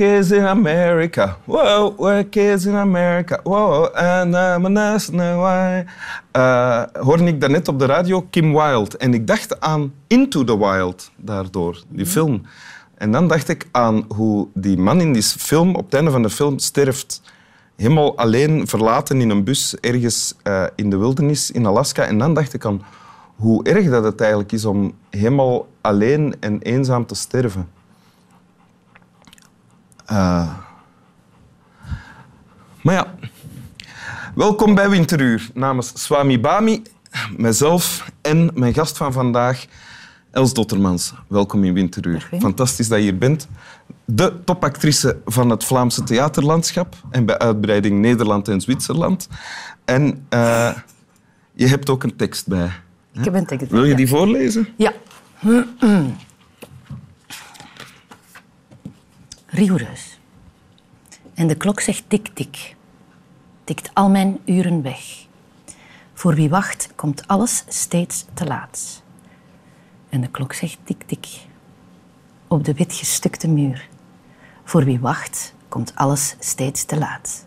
is in America. Wow, work is in America. Wow, and I'm a national why. Uh, hoorde ik daarnet op de radio Kim Wilde. En ik dacht aan Into the Wild daardoor, die film. En dan dacht ik aan hoe die man in die film, op het einde van de film, sterft. Helemaal alleen, verlaten in een bus ergens uh, in de wildernis in Alaska. En dan dacht ik aan hoe erg dat het eigenlijk is om helemaal alleen en eenzaam te sterven. Uh, maar ja, welkom bij Winteruur namens Swami Bami, mezelf en mijn gast van vandaag, Els Dottermans. Welkom in Winteruur. Fantastisch dat je hier bent. De topactrice van het Vlaamse theaterlandschap en bij uitbreiding Nederland en Zwitserland. En uh, je hebt ook een tekst bij. Ik heb een tekst Wil je die voorlezen? Ja. Rigoureus. En de klok zegt tik-tik. Tikt al mijn uren weg. Voor wie wacht, komt alles steeds te laat. En de klok zegt tik-tik. Op de witgestukte muur. Voor wie wacht, komt alles steeds te laat.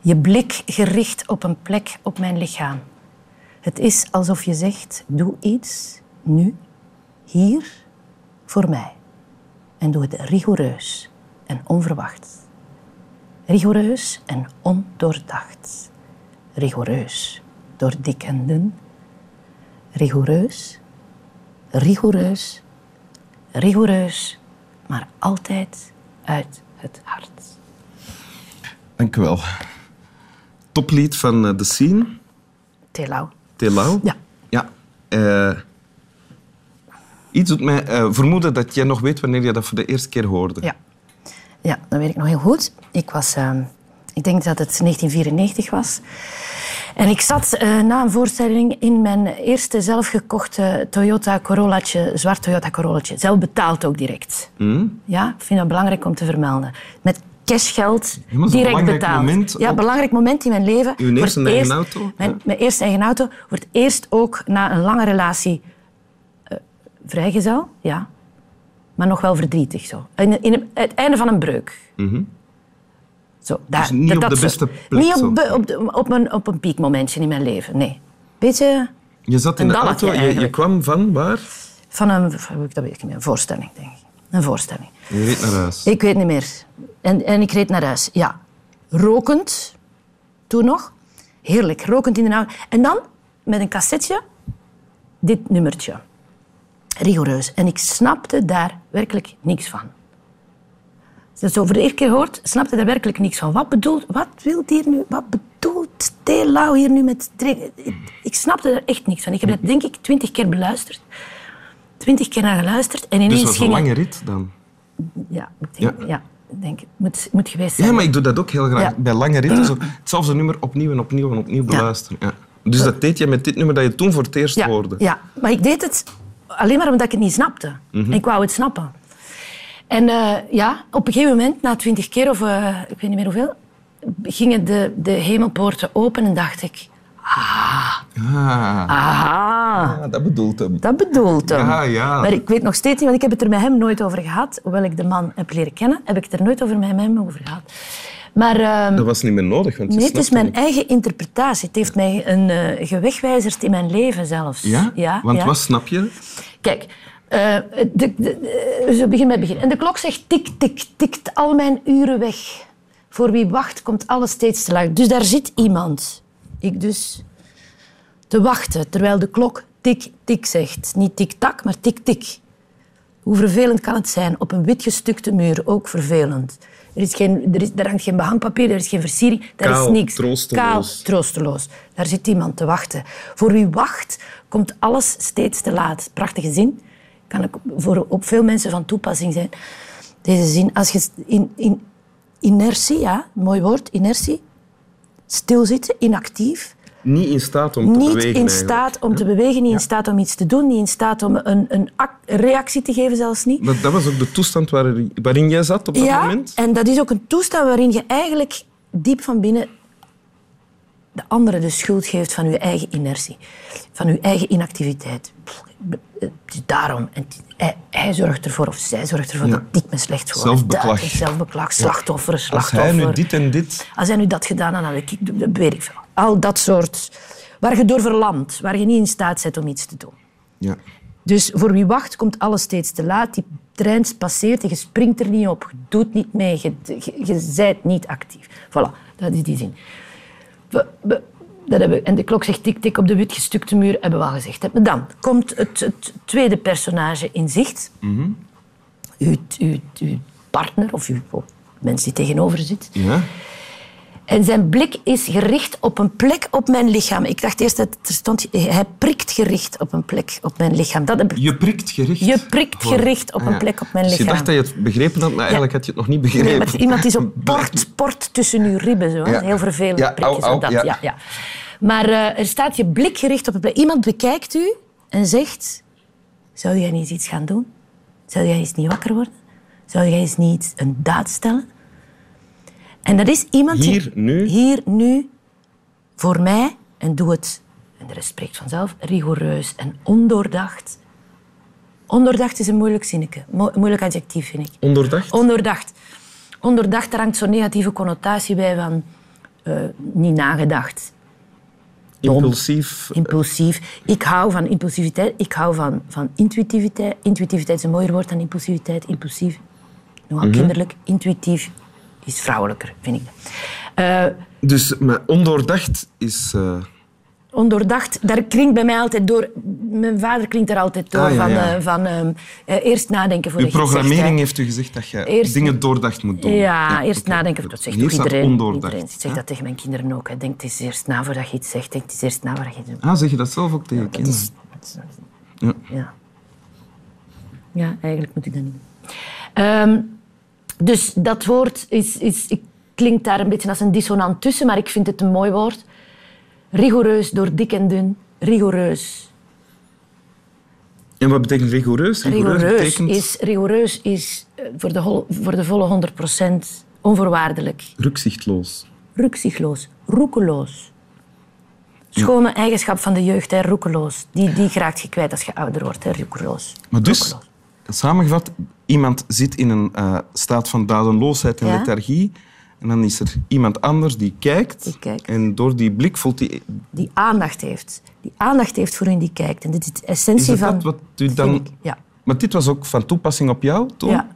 Je blik gericht op een plek op mijn lichaam. Het is alsof je zegt: doe iets nu, hier, voor mij. En doe het rigoureus en onverwacht. Rigoureus en ondoordacht. Rigoureus door dik en dun. Rigoureus, rigoureus, rigoureus, maar altijd uit het hart. Dank u wel. Toplied van uh, The Scene. Telau. Telau? Ja. Ja. Uh, iets doet mij uh, vermoeden dat jij nog weet wanneer je dat voor de eerste keer hoorde. Ja. Ja, dat weet ik nog heel goed. Ik was... Uh, ik denk dat het 1994 was. En ik zat uh, na een voorstelling in mijn eerste zelfgekochte Toyota Corollaatje, zwart Toyota Corollaatje. Zelf betaald ook direct. Mm. Ja, ik vind dat belangrijk om te vermelden. Met cashgeld direct betaald. ja, op- belangrijk moment in mijn leven. Uw eerste eigen eerst- auto? Mijn, mijn eerste eigen auto. Het eerst ook na een lange relatie eh, vrijgezel, ja. Maar nog wel verdrietig zo. In, in het einde van een breuk. Zo, daar, Dus niet op de beste plek, Niet op, be- op, de- op, een, op een piekmomentje in mijn leven, nee. Beetje Je zat in de auto, je, je kwam van waar? van een, dat weet ik niet meer, een voorstelling, denk ik. Een voorstelling. Je reed naar huis. Ik weet niet meer. En, en ik reed naar huis, ja. Rokend, toen nog. Heerlijk, rokend in de auto. En dan, met een cassetje, dit nummertje. Rigoureus. En ik snapte daar werkelijk niks van. Als je het zo voor de eerste keer hoort, snapte daar werkelijk niks van. Wat bedoelt, wat wil hier nu, wat bedoelt Telau hier nu met... Ik snapte er echt niks van. Ik heb het denk ik twintig keer beluisterd. Twintig keer naar geluisterd. En Dus ineens het was een lange rit dan. ja, ik denk, Ja. ja. denk het moet, moet geweest zijn. Ja, maar ik doe dat ook heel graag. Ja. Bij lange ritten zo hetzelfde nummer opnieuw en opnieuw en opnieuw beluisteren. Ja. Dus dat deed je met dit nummer dat je toen voor het eerst hoorde. ja, maar ik deed het alleen maar omdat ik het niet snapte. Mhm. Ik wou het snappen. En eh, ja, op een gegeven moment, na twintig keer of eh, ik weet niet meer hoeveel, gingen de, de hemelpoorten open en dacht ik... Ah, Aha, ja, dat bedoelt hem. dat bedoelt hem. Ja, ja. Maar ik weet nog steeds niet, want ik heb het er met hem nooit over gehad. Hoewel ik de man heb leren kennen, heb ik het er nooit over met hem over gehad. Maar... ehm, Dat was niet meer nodig, want Nee, het is mijn eigen interpretatie. Het heeft mij een eh gewegwijzerd in mijn leven zelfs. Ja? ja Want ja. wat snap je? Kijk, eh, de, de, de- we beginnen met het begin. En de klok zegt tik, tik, tikt al mijn uren weg. Voor wie wacht, komt alles steeds te laat. Dus daar zit iemand. Ik dus te wachten, terwijl de klok tik, tik zegt. Niet tik-tak, maar tik-tik. Hoe vervelend kan het zijn? Op een witgestukte muur, ook vervelend. Er, is geen, er, is, er hangt geen behangpapier, er is geen versiering, daar Kaal, is niks. troosteloos. Kaal, troosteloos. Daar zit iemand te wachten. Voor wie wacht, komt alles steeds te laat. Prachtige zin. Kan ook voor, op veel mensen van toepassing zijn. Deze zin, als je in, in inertie, ja, mooi woord, inertie, stilzitten, inactief, Niet in staat om te niet bewegen. in eigenlijk. staat om te bewegen, niet in staat om iets te doen, niet in staat om een, een ac- reactie te geven, zelfs niet. Maar dat was ook de toestand waarin, waarin jij zat op dat ja, moment? en dat is ook een toestand waarin je eigenlijk diep van binnen de anderen de schuld geeft van je eigen inertie, van je eigen inactiviteit. Daarom. En hij, zorgt ervoor of zij zorgt ervoor Ja. dat ik me slecht voel. Zelfbeklag. Is zelfbeklag, slachtoffer, Als slachtoffer. hij nu dit en dit... Als hij nu dat gedaan had, dan had ik, dat weet ik veel. Al dat soort, waar je door verlamt, waar je niet in staat bent om iets te doen. Ja. Dus voor wie wacht, komt alles steeds te laat. Die trein passeert en je springt er niet op. Je doet niet mee. Je, je, je bent niet actief. Voilà, dat is die zin. We, we- dat hebben, we- en de klok zegt tik-tik op de wit gestukte muur, hebben we al gezegd. Maar Dan komt het, het tweede personage in zicht. uw, uw, uw partner of uw of mens die tegenover zit. ja. En zijn blik is gericht op een plek op mijn lichaam. Ik dacht eerst dat er stond, hij prikt gericht op een plek op mijn lichaam. Dat heb Je prikt gericht. Je prikt gericht op een plek op mijn Dus je lichaam. dacht dat je het begrepen had, maar eigenlijk had je het nog niet begrepen. Nee, maar iemand die zo port, port tussen uw ribben. Zo. Ja. Heel vervelend Ja, prikje. au, zo au, dat, ja. ja. Maar eh, er staat je blik gericht op een plek. Iemand bekijkt u en zegt... Zou jij niet eens iets gaan doen? Zou jij eens niet wakker worden? Zou jij eens niet een daad stellen? En dat is iemand die... Hier, nu? Hier, nu, voor mij. En doe het, en de rest spreekt vanzelf, rigoureus en ondoordacht. Ondoordacht is een moeilijk zinnetje. Mo- moeilijk adjectief, vind ik. Ondoordacht? Ondoordacht. Ondoordacht, daar hangt zo'n negatieve connotatie bij van eh, niet nagedacht, Impulsief. impulsief. Ik hou van impulsiviteit, ik hou van, van intuïtiviteit. Intuïtiviteit is een mooier woord dan impulsiviteit. Impulsief, nogal kinderlijk. Intuïtief is vrouwelijker, vind ik. Eh, Dus maar ondoordacht is... eh, ondoordacht, daar klinkt bij mij altijd door... Mijn vader klinkt er altijd door Ah, ja, van, ja. eh, van ehm, eh, eerst nadenken voor uw zegt, hè. programmering heeft u gezegd dat je Eerst- dingen doordacht moet doen. Ja, eerst nadenken. Dat zegt iedereen. ondoordacht. iedereen. Ik zeg dat tegen mijn kinderen ook. hè. Denk eens eerst na voordat je iets zegt. Denk eens eerst na voordat je iets doet. Ah, zeg je dat zelf ook tegen kinderen? is, Ja. ja. ja, eigenlijk moet ik dat niet. Ehm, dus dat woord is, is, klinkt daar een beetje als een dissonant tussen, maar ik vind het een mooi woord. Rigoureus door dik en dun. Rigoureus. En wat betekent rigoureus? Rigoureus, Rigoureus betekent is, rigoureus is eh, voor, de hol- voor de volle 100% onvoorwaardelijk. rukzichtloos. Rukzichtloos, roekeloos. Schone eigenschap van de jeugd, hè, roekeloos. Die, die raakt je kwijt als je ouder wordt, hè, roekeloos. Maar dus, Roekeloos. Samengevat, iemand zit in een eh, staat van dadenloosheid en Ja. lethargie. En dan is er iemand anders die kijkt. Die kijkt. En door die blik voelt hij... Die aandacht heeft. Die aandacht heeft voor in die kijkt. En dit is de essentie Is van... dat wat u dan... Ja. Maar dit was ook van toepassing op jou, toch? ja.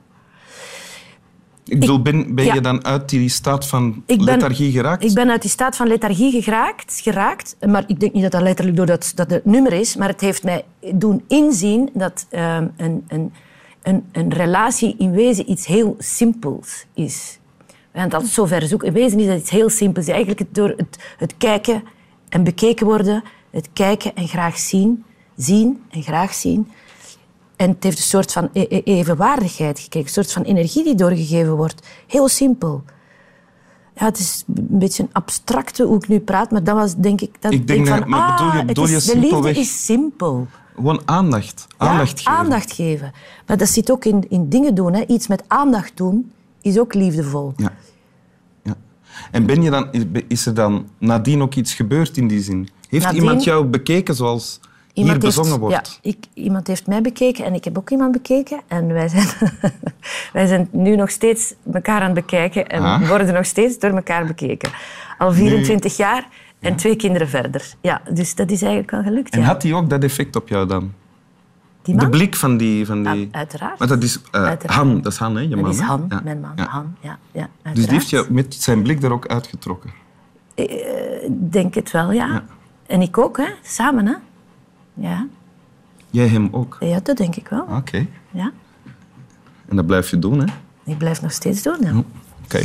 Ik bedoel, ben, ben ja. je dan uit die staat van ben- lethargie geraakt? Ik ben uit die staat van lethargie geraakt, geraakt. Maar ik denk niet dat dat letterlijk door dat, dat het nummer is. Maar het heeft mij doen inzien dat ehm, een, een, een, een relatie in wezen iets heel simpels is. We gaan het altijd zo ver zoeken. In wezen is dat iets heel simpels. Eigenlijk het, door het, het kijken en bekeken worden, het kijken en graag zien, zien en graag zien. En het heeft een soort van e- e- evenwaardigheid gekregen, een soort van energie die doorgegeven wordt. Heel simpel. Ja, het is een beetje een abstracte hoe ik nu praat, maar dat was denk ik... Dat Ik denk van, maar bedoel je- ah, bedoel je is, de liefde is simpel. Gewoon aandacht. Ja, Aandacht geven. aandacht geven. Maar dat zit ook in, in dingen doen. Hè. Iets met aandacht doen is ook liefdevol. Ja. ja. En ben je dan, is er dan nadien ook iets gebeurd in die zin? Heeft Nadien- iemand jou bekeken zoals hier heeft- bezongen wordt? Ja, ik, iemand heeft mij bekeken en ik heb ook iemand bekeken. En wij zijn, wij zijn nu nog steeds elkaar aan het bekijken en Ah. worden nog steeds door elkaar bekeken. Al 24 jaar en twee kinderen verder. Ja, dus dat is eigenlijk wel gelukt. En ja. had die ook dat effect op jou dan? Die De blik van die... Van die... Ja, uiteraard. Maar dat is eh, Uiteraard. Han, dat is Han, hè, je Dat man. is hè? Han, Ja. mijn man. Ja. Han, ja, ja, Dus die heeft je met zijn blik er ook uitgetrokken. Ik denk het wel, ja. Ja. En ik ook, hè. Samen, hè. Ja. Jij hem ook. ja, dat denk ik wel. Oké. Ja. En dat blijf je doen, hè? Ik blijf nog steeds doen, ja. Oké.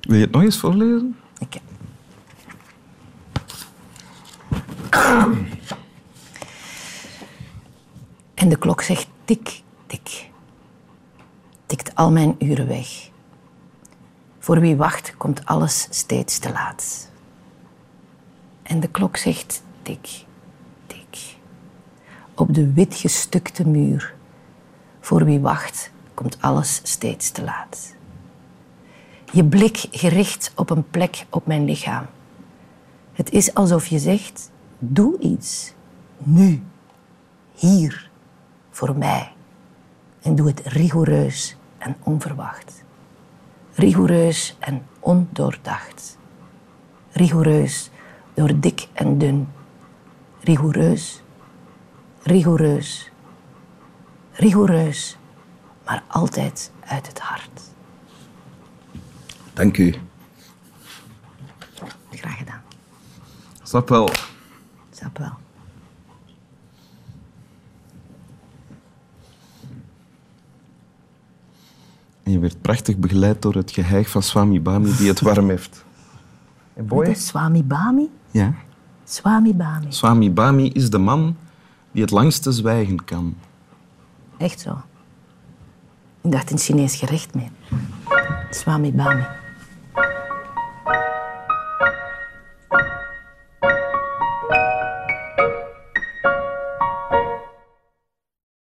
Wil je het nog eens voorlezen? Oké. En de klok zegt tik, tik. Tikt al mijn uren weg. Voor wie wacht, komt alles steeds te laat. En de klok zegt tik, tik. Op de witgestukte muur. Voor wie wacht, komt alles steeds te laat. Je blik gericht op een plek op mijn lichaam. Het is alsof je zegt: doe iets. Nu. hier, voor mij. En doe het rigoureus en onverwacht. Rigoureus en ondoordacht. Rigoureus door dik en dun. Rigoureus, rigoureus, rigoureus, maar altijd uit het hart. Dank u. Graag gedaan. Snap wel. Snap wel. En je werd prachtig begeleid door het geheig van Swami Bami die het warm heeft. Hey is Swami Bami? Ja. Swami Bami. Swami Bami is de man die het langste zwijgen kan. Echt zo. Ik dacht een Chinees gerecht mee. Swami Bami.